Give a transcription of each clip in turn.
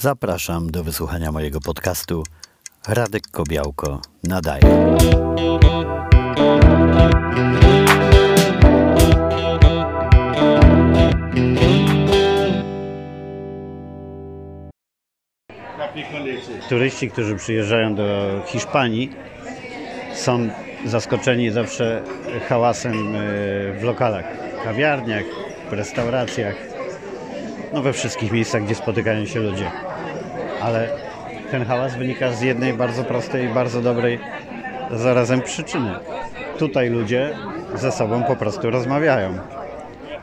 Zapraszam do wysłuchania mojego podcastu Radek Kobiałko nadaje. Turyści, którzy przyjeżdżają do Hiszpanii, są zaskoczeni zawsze hałasem e, w lokalach, kawiarniach, w restauracjach, no we wszystkich miejscach, gdzie spotykają się ludzie. Ale ten hałas wynika z jednej bardzo prostej i bardzo dobrej zarazem przyczyny. Tutaj ludzie ze sobą po prostu rozmawiają,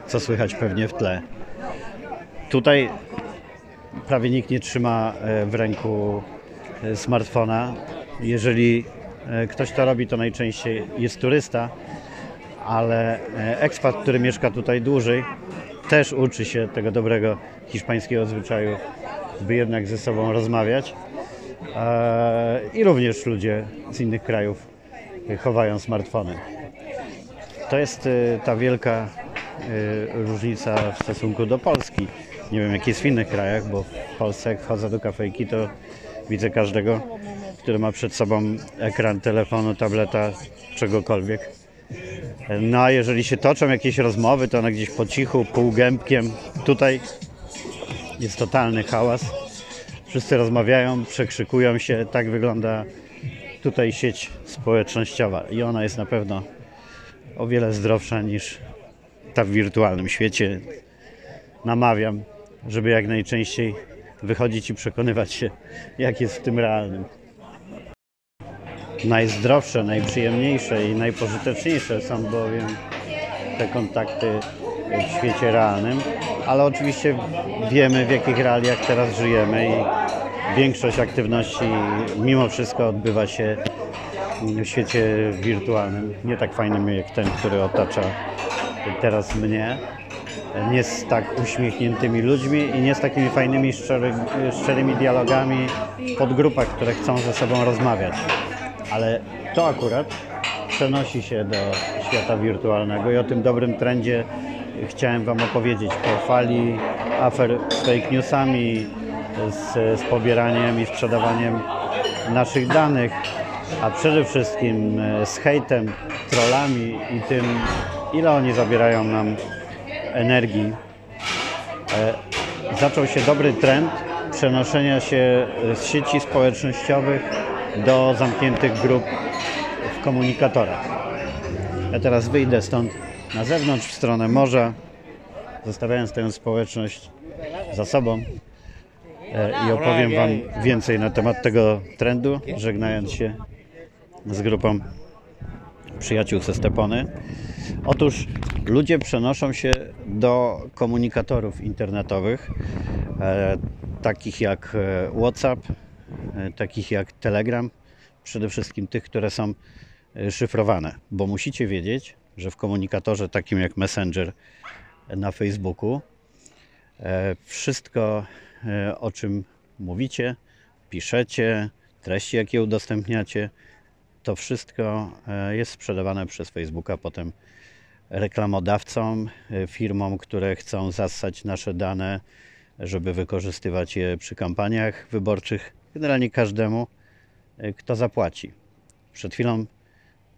co słychać pewnie w tle. Tutaj prawie nikt nie trzyma e, w ręku e, smartfona. Jeżeli e, ktoś to robi, to najczęściej jest turysta, ale ekspat, który mieszka tutaj dłużej, też uczy się tego dobrego hiszpańskiego zwyczaju, by jednak ze sobą rozmawiać. I również ludzie z innych krajów chowają smartfony. To jest ta wielka różnica w stosunku do Polski. Nie wiem jak jest w innych krajach, bo w Polsce jak wchodzę do kafejki, to widzę każdego, który ma przed sobą ekran telefonu, tableta, czegokolwiek. No a jeżeli się toczą jakieś rozmowy, to one gdzieś po cichu, półgębkiem. Tutaj jest totalny hałas. Wszyscy rozmawiają, przekrzykują się. Tak wygląda tutaj sieć społecznościowa i ona jest na pewno o wiele zdrowsza niż ta w wirtualnym świecie. Namawiam żeby jak najczęściej wychodzić i przekonywać się, jak jest w tym realnym. Najzdrowsze, najprzyjemniejsze i najpożyteczniejsze są bowiem te kontakty w świecie realnym, ale oczywiście wiemy w jakich realiach teraz żyjemy i większość aktywności mimo wszystko odbywa się w świecie wirtualnym, nie tak fajnym jak ten, który otacza teraz mnie nie z tak uśmiechniętymi ludźmi i nie z takimi fajnymi, szczery, szczerymi dialogami w podgrupach, które chcą ze sobą rozmawiać. Ale to akurat przenosi się do świata wirtualnego i o tym dobrym trendzie chciałem Wam opowiedzieć. Po fali afer z fake newsami, z, z pobieraniem i sprzedawaniem naszych danych, a przede wszystkim e, z hejtem, trollami i tym, ile oni zabierają nam energii e, zaczął się dobry trend przenoszenia się z sieci społecznościowych do zamkniętych grup w komunikatorach. Ja teraz wyjdę stąd na zewnątrz w stronę morza, zostawiając tę społeczność za sobą e, i opowiem Wam więcej na temat tego trendu, żegnając się z grupą przyjaciół ze Stepony. Otóż ludzie przenoszą się do komunikatorów internetowych, e, takich jak e, WhatsApp, takich jak Telegram, przede wszystkim tych, które są szyfrowane, bo musicie wiedzieć, że w komunikatorze takim jak Messenger na Facebooku e, wszystko, e, o czym mówicie, piszecie, treści, jakie udostępniacie, to wszystko jest sprzedawane przez Facebooka potem reklamodawcom, firmom, które chcą zassać nasze dane, żeby wykorzystywać je przy kampaniach wyborczych, generalnie każdemu, kto zapłaci. Przed chwilą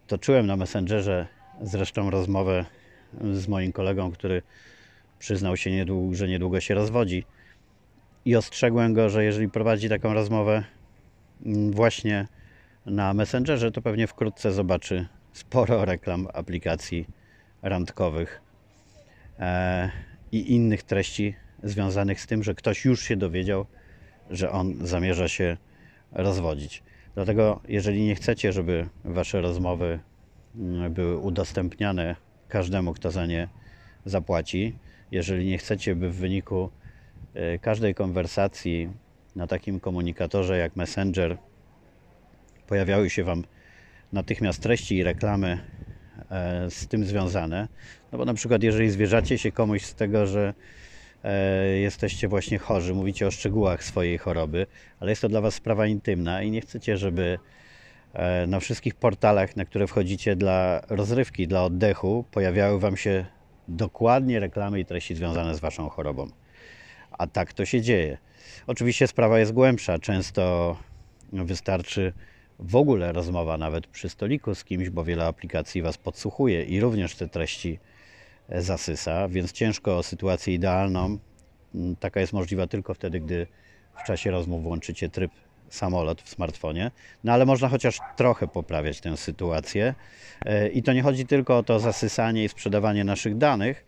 toczyłem na Messengerze zresztą rozmowę z moim kolegą, który przyznał się, niedługo, że niedługo się rozwodzi. I ostrzegłem go, że jeżeli prowadzi taką rozmowę mm, właśnie na Messengerze, to pewnie wkrótce zobaczy sporo reklam aplikacji randkowych e, i innych treści związanych z tym, że ktoś już się dowiedział, że on zamierza się rozwodzić. Dlatego, jeżeli nie chcecie, żeby wasze rozmowy były udostępniane każdemu, kto za nie zapłaci, jeżeli nie chcecie, by w wyniku e, każdej konwersacji na takim komunikatorze jak Messenger pojawiały się Wam natychmiast treści i reklamy E, z tym związane. No bo na przykład, jeżeli zwierzacie się komuś z tego, że e, jesteście właśnie chorzy, mówicie o szczegółach swojej choroby, ale jest to dla Was sprawa intymna i nie chcecie, żeby e, na wszystkich portalach, na które wchodzicie dla rozrywki, dla oddechu, pojawiały Wam się dokładnie reklamy i treści związane z Waszą chorobą. A tak to się dzieje. Oczywiście sprawa jest głębsza. Często wystarczy w ogóle rozmowa nawet przy stoliku z kimś, bo wiele aplikacji Was podsłuchuje i również te treści e, zasysa, więc ciężko o sytuację idealną. Mm, Taka jest możliwa tylko wtedy, gdy w czasie rozmów włączycie tryb samolot w smartfonie. No ale można chociaż trochę poprawiać tę sytuację. E, I to nie chodzi tylko o to zasysanie i sprzedawanie naszych danych,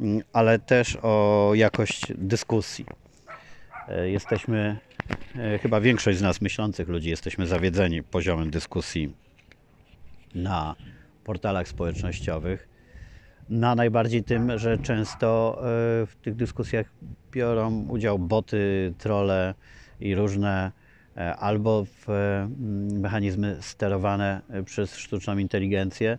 mm, ale też o jakość dyskusji. E, Jesteśmy, e, chyba większość z nas myślących ludzi, jesteśmy zawiedzeni poziomem dyskusji na portalach społecznościowych. Na najbardziej tym, że często w tych dyskusjach biorą udział boty, trolle i różne albo w e, mechanizmy sterowane e, przez sztuczną inteligencję,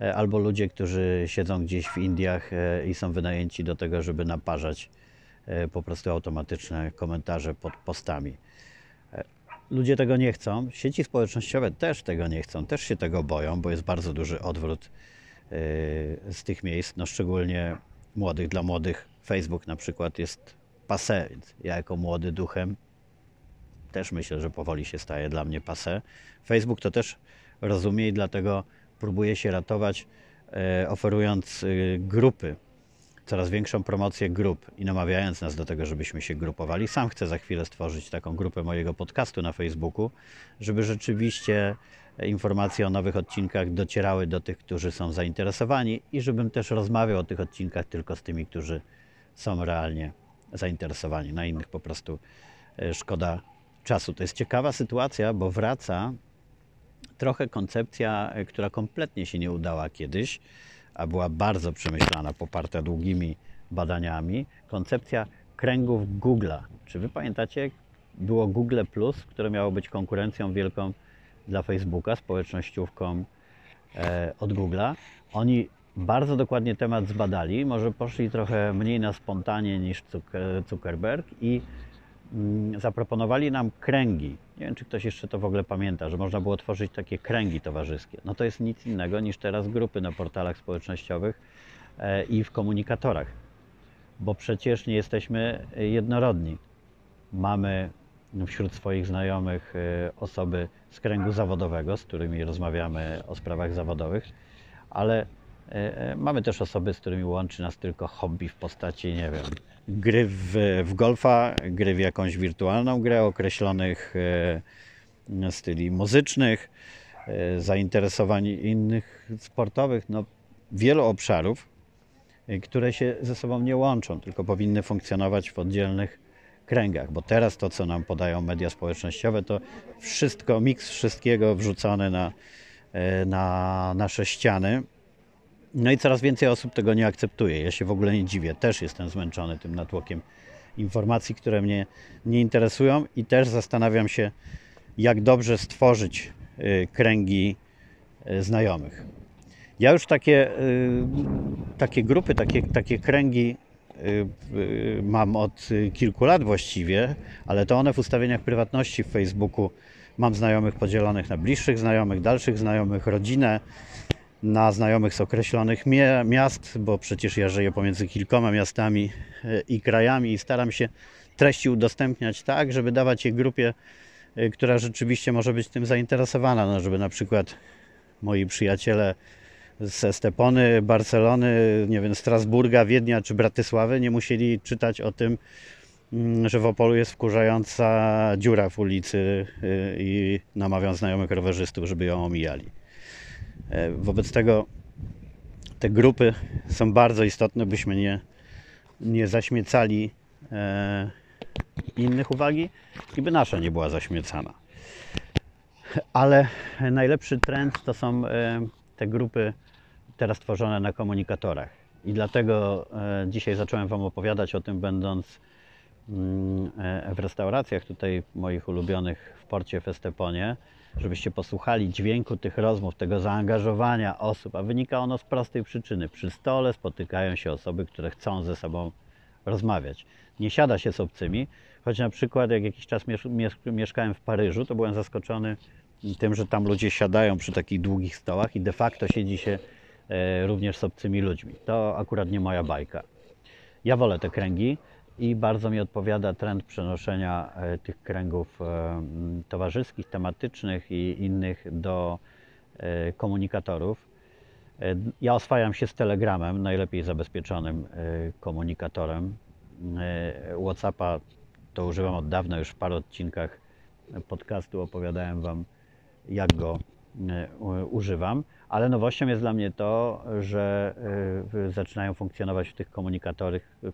e, albo ludzie, którzy siedzą gdzieś w Indiach e, i są wynajęci do tego, żeby naparzać e, po prostu automatyczne komentarze pod postami. E, Ludzie tego nie chcą, sieci społecznościowe też tego nie chcą, też się tego boją, bo jest bardzo duży odwrót e, z tych miejsc, no szczególnie młodych. Dla młodych Facebook na przykład jest passé, więc ja jako młody duchem też myślę, że powoli się staje dla mnie passé. Facebook to też rozumie i dlatego próbuje się ratować, e, oferując e, grupy, coraz większą promocję grup i namawiając nas do tego, żebyśmy się grupowali. Sam chcę za chwilę stworzyć taką grupę mojego podcastu na Facebooku, żeby rzeczywiście e, informacje o nowych odcinkach docierały do tych, którzy są zainteresowani i żebym też rozmawiał o tych odcinkach tylko z tymi, którzy są realnie zainteresowani. Na innych po prostu szkoda czasu. To jest ciekawa sytuacja, bo wraca trochę koncepcja, e, która kompletnie się nie udała kiedyś, a była bardzo przemyślana, poparta długimi badaniami. Koncepcja kręgów Google'a. Czy wy pamiętacie, było Google Plus, które miało być konkurencją wielką dla Facebooka, społecznościówką e, od Google'a. Oni bardzo dokładnie temat zbadali, może poszli trochę mniej na spontanie niż Zucker- Zuckerberg i zaproponowali nam kręgi. Nie wiem, czy ktoś jeszcze to w ogóle pamięta, że można było tworzyć takie kręgi towarzyskie. No to jest nic innego niż teraz grupy na portalach społecznościowych e, i w komunikatorach, bo przecież nie jesteśmy jednorodni. Mamy wśród swoich znajomych e, osoby z kręgu zawodowego, z którymi rozmawiamy o sprawach zawodowych, ale e, mamy też osoby, z którymi łączy nas tylko hobby w postaci, nie wiem, gry w, w golfa, gry w jakąś wirtualną grę określonych e, styli muzycznych, e, zainteresowań innych sportowych, no wielu obszarów, e, które się ze sobą nie łączą, tylko powinny funkcjonować w oddzielnych kręgach, bo teraz to, co nam podają media społecznościowe, to wszystko, miks wszystkiego wrzucony na, na nasze ściany. No i coraz więcej osób tego nie akceptuje. Ja się w ogóle nie dziwię. Też jestem zmęczony tym natłokiem informacji, które mnie nie interesują i też zastanawiam się, jak dobrze stworzyć y, kręgi y, znajomych. Ja już takie, y, takie grupy, takie, takie kręgi mam od kilku lat właściwie, ale to one w ustawieniach prywatności w Facebooku mam znajomych podzielonych na bliższych znajomych, dalszych znajomych, rodzinę, na znajomych z określonych miast, bo przecież ja żyję pomiędzy kilkoma miastami e, i krajami i staram się treści udostępniać tak, żeby dawać je grupie, e, która rzeczywiście może być tym zainteresowana, no, żeby na przykład moi przyjaciele ze Stepony, Barcelony, nie wiem, Strasburga, Wiednia czy Bratysławy nie musieli czytać o tym, mm, że w Opolu jest wkurzająca dziura w ulicy y, i namawiam znajomych rowerzystów, żeby ją omijali. E, Wobec tego te grupy są bardzo istotne, byśmy nie, nie zaśmiecali e, innych uwagi i by nasza nie była zaśmiecana. Ale najlepszy trend to są e, te grupy teraz tworzone na komunikatorach. I dlatego e, dzisiaj zacząłem Wam opowiadać o tym, będąc mm, e, w restauracjach tutaj moich ulubionych w porcie w Esteponie, żebyście posłuchali dźwięku tych rozmów, tego zaangażowania osób, a wynika ono z prostej przyczyny. Przy stole spotykają się osoby, które chcą ze sobą rozmawiać. Nie siada się z obcymi, choć na przykład jak jakiś czas miesz- miesz- mieszkałem w Paryżu, to byłem zaskoczony tym, że tam ludzie siadają przy takich długich stołach i de facto siedzi się e, również z obcymi ludźmi. To akurat nie moja bajka. Ja wolę te kręgi i bardzo mi odpowiada trend przenoszenia e, tych kręgów e, towarzyskich, tematycznych i innych do e, komunikatorów. Ja oswajam się z Telegramem, najlepiej zabezpieczonym komunikatorem. WhatsAppa to używam od dawna, już w paru odcinkach podcastu opowiadałem Wam, jak go używam. Ale nowością jest dla mnie to, że e, zaczynają funkcjonować w tych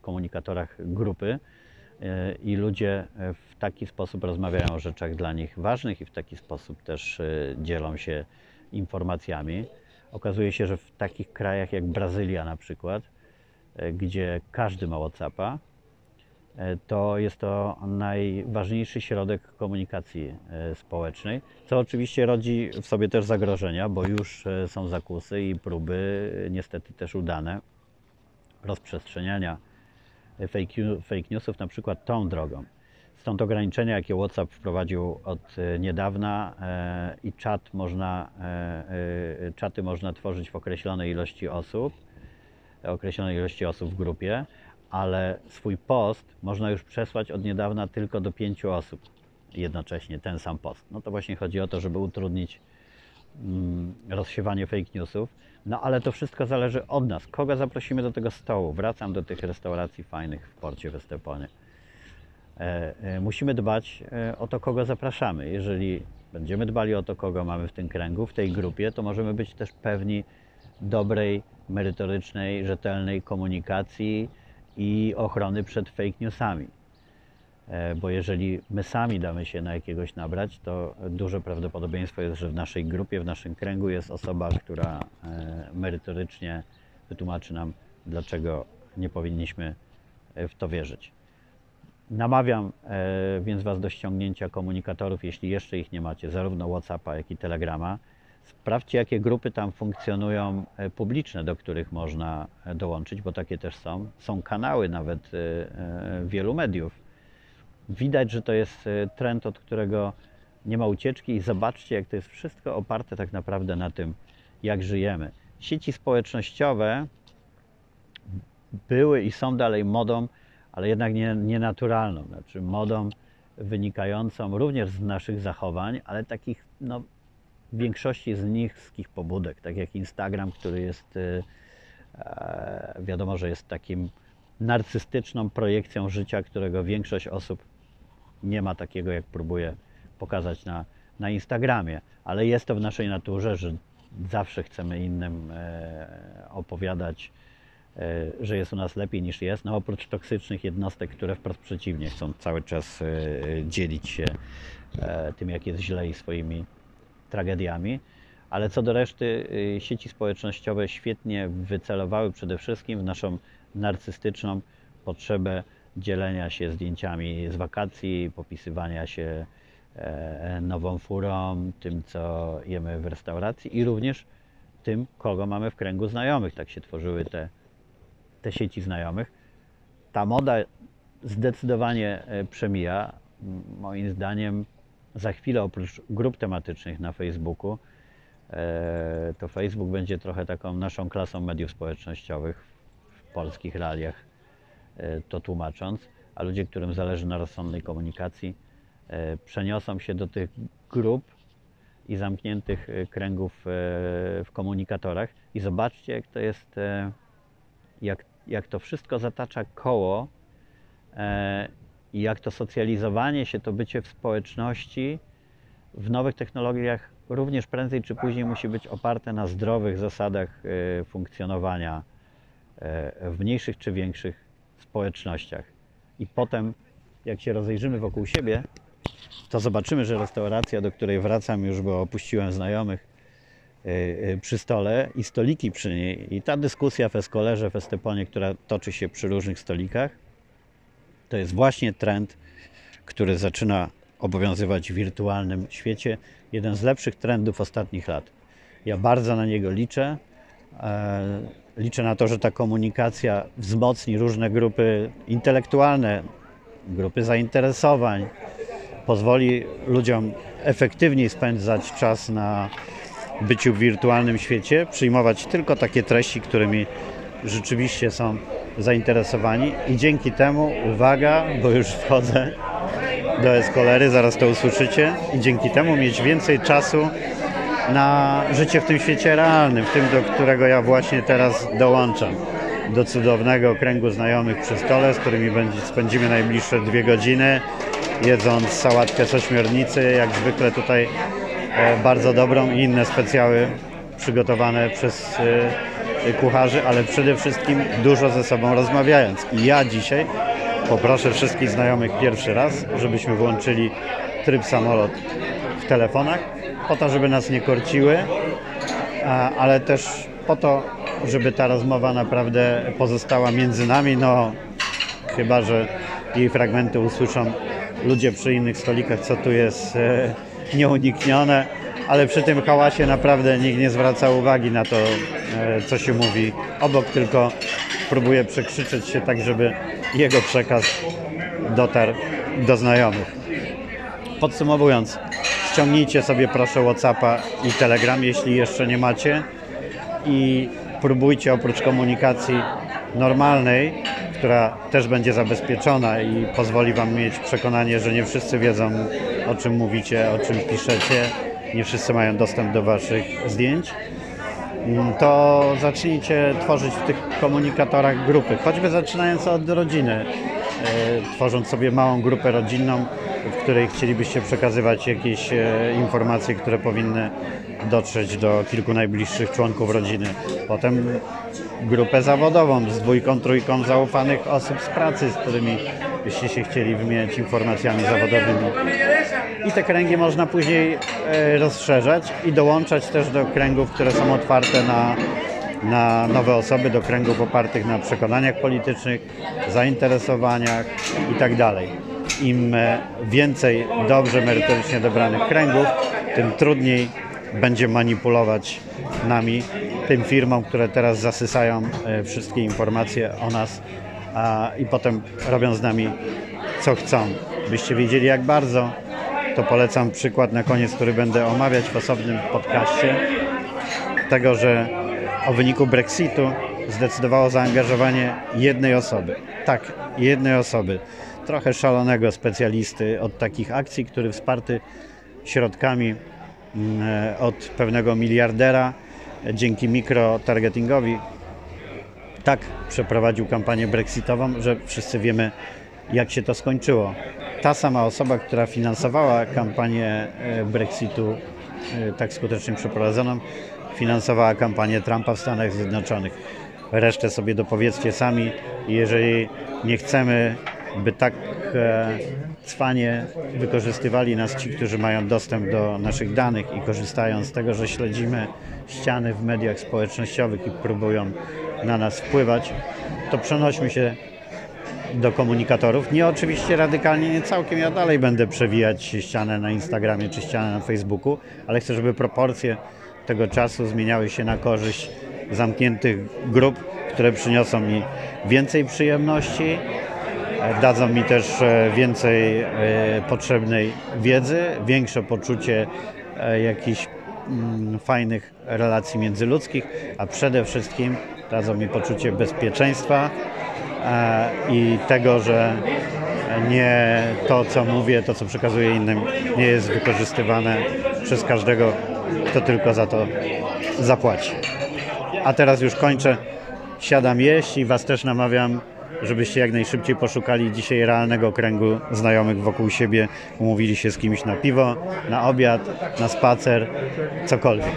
komunikatorach, grupy e, i ludzie w taki sposób rozmawiają o rzeczach dla nich ważnych i w taki sposób też e, dzielą się informacjami. Okazuje się, że w takich krajach jak Brazylia na przykład, gdzie każdy ma WhatsAppa, to jest to najważniejszy środek komunikacji e, społecznej, co oczywiście rodzi w sobie też zagrożenia, bo już e, są zakusy i próby, e, niestety też udane, rozprzestrzeniania fake, newsów na przykład tą drogą. Stąd ograniczenia, jakie WhatsApp wprowadził od niedawna i czat można, czaty można tworzyć w określonej ilości osób, określonej ilości osób w grupie, ale swój post można już przesłać od niedawna tylko do pięciu osób jednocześnie, ten sam post. No to właśnie chodzi o to, żeby utrudnić mm, rozsiewanie fake newsów. No ale to wszystko zależy od nas. Kogo zaprosimy do tego stołu? Wracam do tych restauracji fajnych w porcie w Esteponie. E, e, musimy dbać e, o to, kogo zapraszamy. Jeżeli będziemy dbali o to, kogo mamy w tym kręgu, w tej grupie, to możemy być też pewni dobrej, merytorycznej, rzetelnej komunikacji i ochrony przed fake newsami. E, Bo jeżeli my sami damy się na jakiegoś nabrać, to duże prawdopodobieństwo jest, że w naszej grupie, w naszym kręgu jest osoba, która e, merytorycznie wytłumaczy nam, dlaczego nie powinniśmy e, w to wierzyć. Namawiam więc Was do ściągnięcia komunikatorów, jeśli jeszcze ich nie macie, zarówno WhatsAppa, jak i Telegrama. Sprawdźcie, jakie grupy tam funkcjonują e, publiczne, do których można e, dołączyć, bo takie też są. Są kanały nawet e, wielu mediów. Widać, że to jest trend, od którego nie ma ucieczki i zobaczcie, jak to jest wszystko oparte tak naprawdę na tym, jak żyjemy. Sieci społecznościowe były i są dalej modą, ale jednak nie, nienaturalną, znaczy modą wynikającą również z naszych zachowań, ale takich no, w większości z niskich pobudek, tak jak Instagram, który jest y, e, wiadomo, że jest takim narcystyczną projekcją życia, którego większość osób nie ma takiego, jak próbuje pokazać na, na Instagramie, ale jest to w naszej naturze, że zawsze chcemy innym e, opowiadać, e, że jest u nas lepiej niż jest, no oprócz toksycznych jednostek, które wprost przeciwnie chcą cały czas e, dzielić się e, tym, jak jest źle i swoimi tragediami. Ale co do reszty, y, sieci społecznościowe świetnie wycelowały przede wszystkim w naszą narcystyczną potrzebę dzielenia się zdjęciami z wakacji, popisywania się e, nową furą, tym co jemy w restauracji i również tym, kogo mamy w kręgu znajomych. Tak się tworzyły te, te sieci znajomych. Ta moda zdecydowanie e, przemija. Moim zdaniem za chwilę oprócz grup tematycznych na Facebooku, e, to Facebook będzie trochę taką naszą klasą mediów społecznościowych w polskich realiach, e, to tłumacząc, a ludzie, którym zależy na rozsądnej komunikacji, e, przeniosą się do tych grup i zamkniętych kręgów w komunikatorach. I zobaczcie, jak to jest, jak, jak to wszystko zatacza koło i jak to socjalizowanie się, to bycie w społeczności w nowych technologiach również prędzej czy później musi być oparte na zdrowych zasadach e, funkcjonowania e, w mniejszych czy większych społecznościach. I potem, jak się rozejrzymy wokół siebie, to zobaczymy, że restauracja, do której wracam już, bo opuściłem znajomych e, przy stole i stoliki przy niej, i ta dyskusja w Eskolerze, w Esteponie, która toczy się przy różnych stolikach, to jest właśnie trend, który zaczyna obowiązywać w wirtualnym świecie. Jeden z lepszych trendów ostatnich lat. Ja bardzo na niego liczę. E, Liczę na to, że ta komunikacja wzmocni różne grupy intelektualne, grupy zainteresowań, pozwoli ludziom efektywniej spędzać czas na byciu w wirtualnym świecie, przyjmować tylko takie treści, którymi rzeczywiście są zainteresowani i dzięki temu, uwaga, bo już wchodzę do Escolery, zaraz to usłyszycie, i dzięki temu mieć więcej czasu na życie w tym świecie realnym, w tym, do którego ja właśnie teraz dołączam. Do cudownego kręgu znajomych przy stole, z którymi będzie, spędzimy najbliższe dwie godziny, jedząc sałatkę z jak zwykle tutaj e, bardzo dobrą i inne specjały przygotowane przez e, kucharzy, ale przede wszystkim dużo ze sobą rozmawiając. I ja dzisiaj poproszę wszystkich znajomych pierwszy raz, żebyśmy włączyli tryb samolot w telefonach, po to, żeby nas nie korciły, ale też po to, żeby ta rozmowa naprawdę pozostała między nami, no chyba, że jej fragmenty usłyszą ludzie przy innych stolikach, co tu jest e, nieuniknione, ale przy tym hałasie naprawdę nikt nie zwraca uwagi na to, e, co się mówi. Obok, tylko próbuje przekrzyczeć się tak, żeby jego przekaz dotarł do znajomych. Podsumowując, ściągnijcie sobie proszę Whatsappa i Telegram, jeśli jeszcze nie macie. I próbujcie oprócz komunikacji normalnej, która też będzie zabezpieczona i pozwoli Wam mieć przekonanie, że nie wszyscy wiedzą o czym mówicie, o czym piszecie, nie wszyscy mają dostęp do Waszych zdjęć, mm, to zacznijcie tworzyć w tych komunikatorach grupy, choćby zaczynając od rodziny, e, tworząc sobie małą grupę rodzinną, w której chcielibyście przekazywać jakieś e, informacje, które powinny dotrzeć do kilku najbliższych członków rodziny. Potem grupę zawodową z dwójką, trójką zaufanych osób z pracy, z którymi byście się chcieli wymieniać informacjami zawodowymi. I te kręgi można później e, rozszerzać i dołączać też do kręgów, które są otwarte na, na nowe osoby, do kręgów opartych na przekonaniach politycznych, zainteresowaniach itd. Im e, więcej dobrze merytorycznie dobranych kręgów, tym trudniej będzie manipulować nami, tym firmom, które teraz zasysają e, wszystkie informacje o nas a, i potem robią z nami co chcą. Byście wiedzieli jak bardzo, to polecam przykład na koniec, który będę omawiać w osobnym podcaście, tego, że o wyniku Brexitu zdecydowało zaangażowanie jednej osoby. Tak, jednej osoby. Trochę szalonego specjalisty od takich akcji, który wsparty środkami mm, e, od pewnego miliardera e, dzięki mikrotargetingowi tak przeprowadził kampanię brexitową, że wszyscy wiemy, jak się to skończyło. Ta sama osoba, która finansowała kampanię e, Brexitu e, tak skutecznie przeprowadzoną, finansowała kampanię Trumpa w Stanach Zjednoczonych. Resztę sobie dopowiedzcie sami. Jeżeli nie chcemy, by tak e, cwanie wykorzystywali nas ci, którzy mają dostęp do naszych danych i korzystają z tego, że śledzimy ściany w mediach społecznościowych i próbują na nas wpływać, to przenośmy się do komunikatorów. Nie oczywiście radykalnie, nie całkiem. Ja dalej będę przewijać ścianę na Instagramie czy ścianę na Facebooku, ale chcę, żeby proporcje tego czasu zmieniały się na korzyść zamkniętych grup, które przyniosą mi więcej przyjemności, e, dadzą mi też e, więcej e, potrzebnej wiedzy, większe poczucie jakichś mm, fajnych relacji międzyludzkich, a przede wszystkim dadzą mi poczucie bezpieczeństwa, e, i tego, że nie to, co mówię, to, co przekazuję innym, nie jest wykorzystywane przez każdego, kto tylko za to zapłaci. A teraz już kończę. Siadam jeść i Was też namawiam, żebyście jak najszybciej poszukali dzisiaj realnego kręgu znajomych wokół siebie, umówili się z kimś na piwo, na obiad, na spacer, cokolwiek.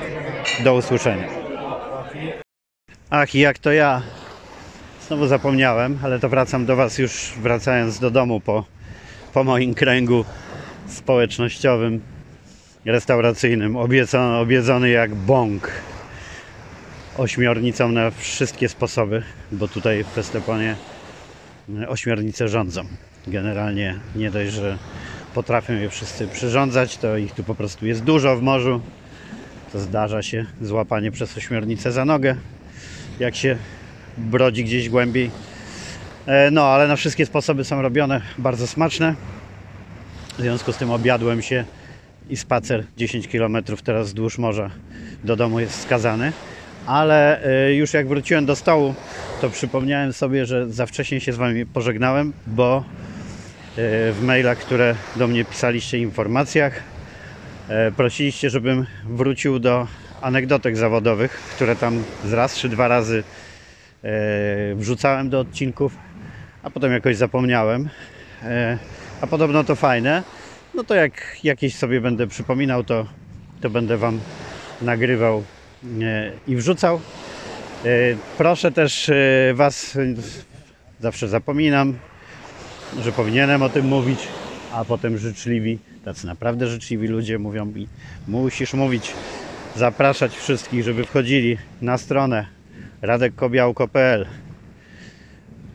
Do usłyszenia. Ach, jak to ja Znowu zapomniałem, ale to wracam do Was już wracając do domu po, po moim kręgu społecznościowym, restauracyjnym, obiecony, obiedzony jak bąk ośmiornicą na wszystkie sposoby, bo tutaj w Festeponie ośmiornice rządzą. Generalnie nie dość, że potrafią je wszyscy przyrządzać, to ich tu po prostu jest dużo w morzu. To zdarza się złapanie przez ośmiornicę za nogę, jak się brodzi gdzieś głębiej. E, No, ale na wszystkie sposoby są robione bardzo smaczne. W związku z tym obiadłem się i spacer 10 km teraz wzdłuż morza do domu jest skazany. Ale e, już jak wróciłem do stołu, to przypomniałem sobie, że za wcześnie się z Wami pożegnałem, bo e, w mailach, które do mnie pisaliście, informacjach, prosiliście, żebym wrócił do anegdotek zawodowych, które tam z raz czy dwa razy e, wrzucałem do odcinków, a potem jakoś zapomniałem. E, A podobno to fajne. No to jak jakieś sobie będę przypominał, to, to będę Wam nagrywał e, i wrzucał. E, Proszę też e, Was, zawsze zapominam, że powinienem o tym mówić, a potem życzliwi, tacy naprawdę życzliwi ludzie mówią mi, musisz mówić, zapraszać wszystkich, żeby wchodzili na stronę radekkobiałko.pl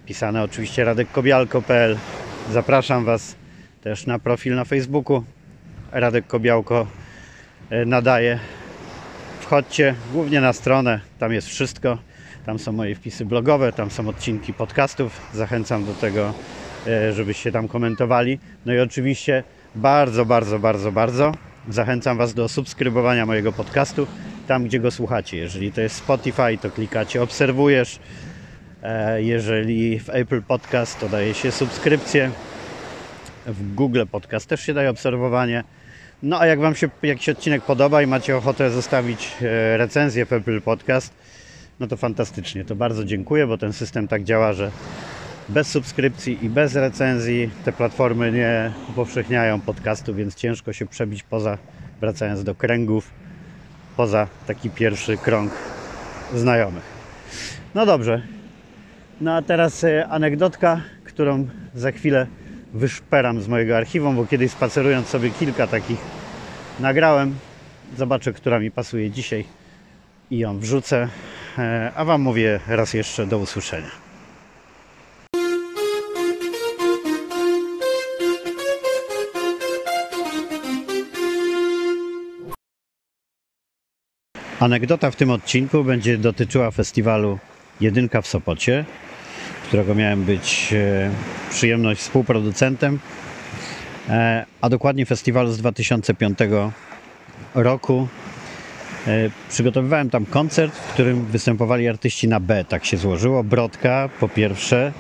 pisane oczywiście radekkobialko.pl Zapraszam Was też na profil na Facebooku Radek Kobiałko e, nadaje. Wchodźcie głównie na stronę, tam jest wszystko. Tam są moje wpisy blogowe, tam są odcinki podcastów. Zachęcam do tego, e, żebyście tam komentowali. No i oczywiście bardzo, bardzo, bardzo, bardzo zachęcam Was do subskrybowania mojego podcastu tam, gdzie go słuchacie. Jeżeli to jest Spotify, to klikacie obserwujesz. E, Jeżeli w Apple Podcast, to daje się subskrypcję. W Google Podcast też się daje obserwowanie. No a jak Wam się jakiś odcinek podoba i macie ochotę zostawić e, recenzję w Apple Podcast, no to fantastycznie. To bardzo dziękuję, bo ten system tak działa, że bez subskrypcji i bez recenzji te platformy nie upowszechniają podcastu, więc ciężko się przebić poza, wracając do kręgów, poza taki pierwszy krąg znajomych. No dobrze. No a teraz e, anegdotka, którą za chwilę wyszperam z mojego archiwum, bo kiedyś spacerując sobie kilka takich nagrałem. Zobaczę, która mi pasuje dzisiaj i ją wrzucę. E, A Wam mówię raz jeszcze do usłyszenia. Anegdota w tym odcinku będzie dotyczyła festiwalu Jedynka w Sopocie, którego miałem być e, przyjemność współproducentem, e, a dokładnie festiwalu z 2005 roku. E, Przygotowywałem tam koncert, w którym występowali artyści na B. Tak się złożyło. Brodka po pierwsze,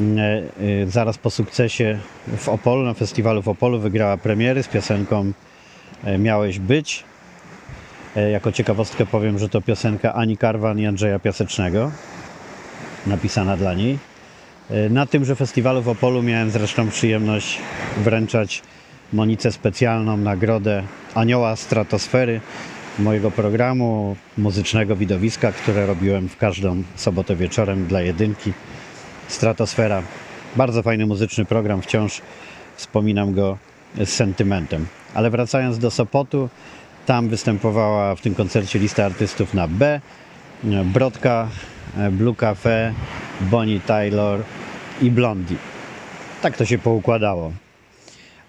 e, zaraz po sukcesie w Opolu, na festiwalu w Opolu wygrała premiery z piosenką Miałeś być. E, Jako ciekawostkę powiem, że to piosenka Ani Karwan i Andrzeja Piasecznego, napisana dla niej. E, Na tymże festiwalu w Opolu miałem zresztą przyjemność wręczać Monice specjalną nagrodę Anioła Stratosfery mojego programu muzycznego widowiska, które robiłem w każdą sobotę wieczorem dla jedynki. Stratosfera. Bardzo fajny muzyczny program, wciąż wspominam go z sentymentem. Ale wracając do Sopotu, tam występowała w tym koncercie lista artystów na B. Brodka, Blue Cafe, Bonnie Taylor i Blondie. Tak to się poukładało.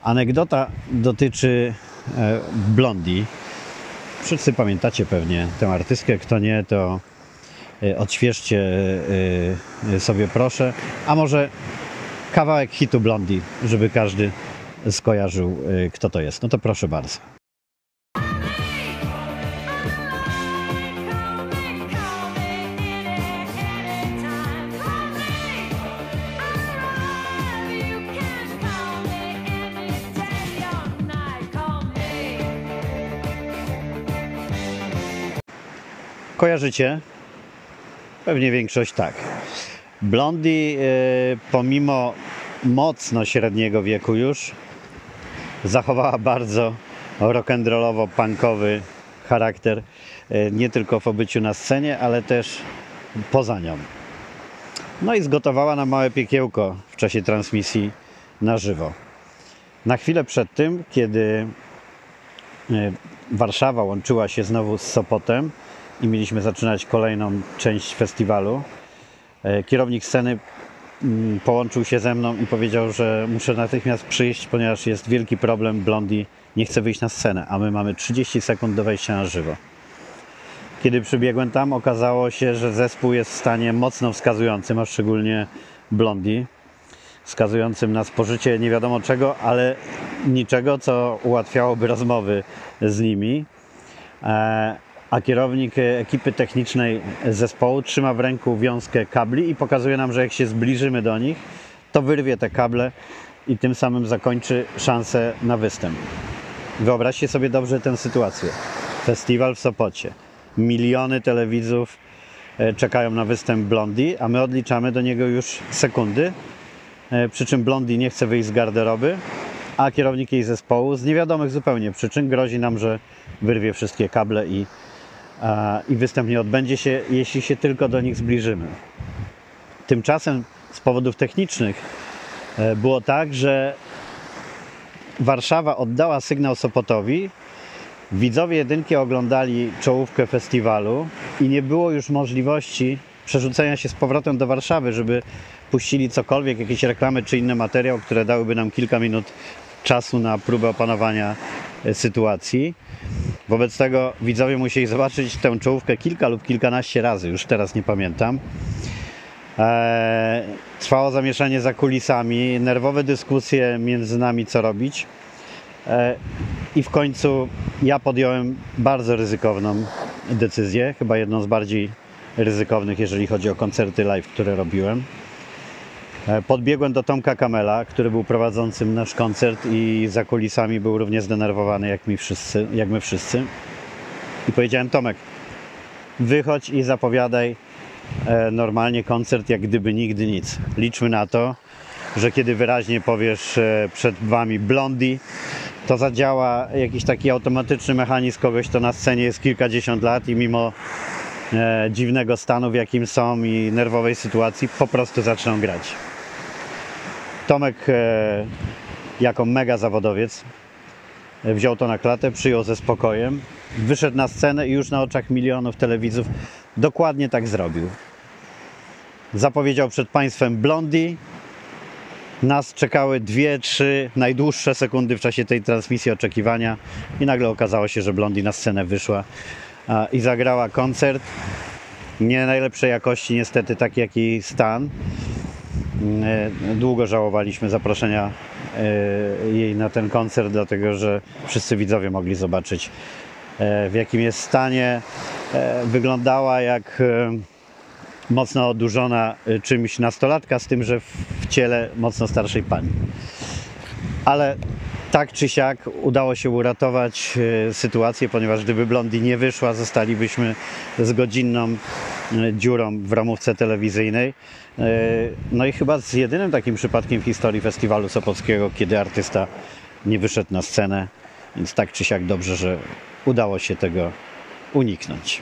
Anegdota dotyczy e, Blondie. Wszyscy pamiętacie pewnie tę artystkę. Kto nie, to e, odświeżcie e, sobie proszę. A może kawałek hitu Blondie, żeby każdy skojarzył, kto to jest. No to proszę bardzo. Kojarzycie? Pewnie większość tak. Blondie, e, pomimo mocno średniego wieku już, zachowała bardzo rock'n'rollowo-punkowy charakter, e, nie tylko w obyciu na scenie, ale też poza nią. No i zgotowała na małe piekiełko w czasie transmisji na żywo. Na chwilę przed tym, kiedy e, Warszawa łączyła się znowu z Sopotem i mieliśmy zaczynać kolejną część festiwalu, e, kierownik sceny mm, połączył się ze mną i powiedział, że muszę natychmiast przyjść, ponieważ jest wielki problem. Blondie nie chce wyjść na scenę, a my mamy 30 sekund do wejścia na żywo. Kiedy przybiegłem tam, okazało się, że zespół jest w stanie mocno wskazującym, a szczególnie Blondie, wskazującym na spożycie nie wiadomo czego, ale niczego, co ułatwiałoby rozmowy z nimi. A kierownik e, ekipy technicznej zespołu trzyma w ręku wiązkę kabli i pokazuje nam, że jak się zbliżymy do nich, to wyrwie te kable i tym samym zakończy szansę na występ. Wyobraźcie sobie dobrze tę sytuację. Festiwal w Sopocie. Miliony telewidzów e, czekają na występ Blondi, a my odliczamy do niego już sekundy. E, Przy czym Blondi nie chce wyjść z garderoby, a kierownik jej zespołu z niewiadomych zupełnie przyczyn grozi nam, że wyrwie wszystkie kable i, i występ nie odbędzie się, jeśli się tylko do nich zbliżymy. Tymczasem z powodów technicznych e, było tak, że Warszawa oddała sygnał Sopotowi. Widzowie jedynki oglądali czołówkę festiwalu i nie było już możliwości przerzucenia się z powrotem do Warszawy, żeby puścili cokolwiek, jakieś reklamy czy inny materiał, które dałyby nam kilka minut czasu na próbę opanowania e, sytuacji. Wobec tego widzowie musieli zobaczyć tę czołówkę kilka lub kilkanaście razy, już teraz nie pamiętam. Eee, trwało zamieszanie za kulisami, nerwowe dyskusje między nami, co robić. Eee, I w końcu ja podjąłem bardzo ryzykowną decyzję, chyba jedną z bardziej ryzykownych, jeżeli chodzi o koncerty live, które robiłem. E, Podbiegłem do Tomka Kamela, który był prowadzącym nasz koncert i za kulisami był równie zdenerwowany jak, mi wszyscy, jak my wszyscy. I powiedziałem, Tomek, wychodź i zapowiadaj e, normalnie koncert, jak gdyby nigdy nic. Liczmy na to, że kiedy wyraźnie powiesz e, przed wami Blondie, to zadziała jakiś taki automatyczny mechanizm kogoś, kto na scenie jest kilkadziesiąt lat i mimo dziwnego stanu, w jakim są i nerwowej sytuacji, po prostu zaczną grać. Tomek, e, jako mega zawodowiec, wziął to na klatę, przyjął ze spokojem, wyszedł na scenę i już na oczach milionów telewidzów dokładnie tak zrobił. Zapowiedział przed Państwem Blondie. Nas czekały dwie, trzy najdłuższe sekundy w czasie tej transmisji oczekiwania i nagle okazało się, że Blondie na scenę wyszła i zagrała koncert. Nie najlepszej jakości niestety, taki jak jej stan. E, Długo żałowaliśmy zaproszenia e, jej na ten koncert, dlatego że wszyscy widzowie mogli zobaczyć e, w jakim jest stanie. Wyglądała jak mocno odurzona czymś nastolatka, z tym, że w ciele mocno starszej pani. Ale tak czy siak udało się uratować e, sytuację, ponieważ gdyby Blondi nie wyszła, zostalibyśmy z godzinną e, dziurą w ramówce telewizyjnej. E, No i chyba z jedynym takim przypadkiem w historii festiwalu Sopockiego, kiedy artysta nie wyszedł na scenę, więc tak czy siak dobrze, że udało się tego uniknąć.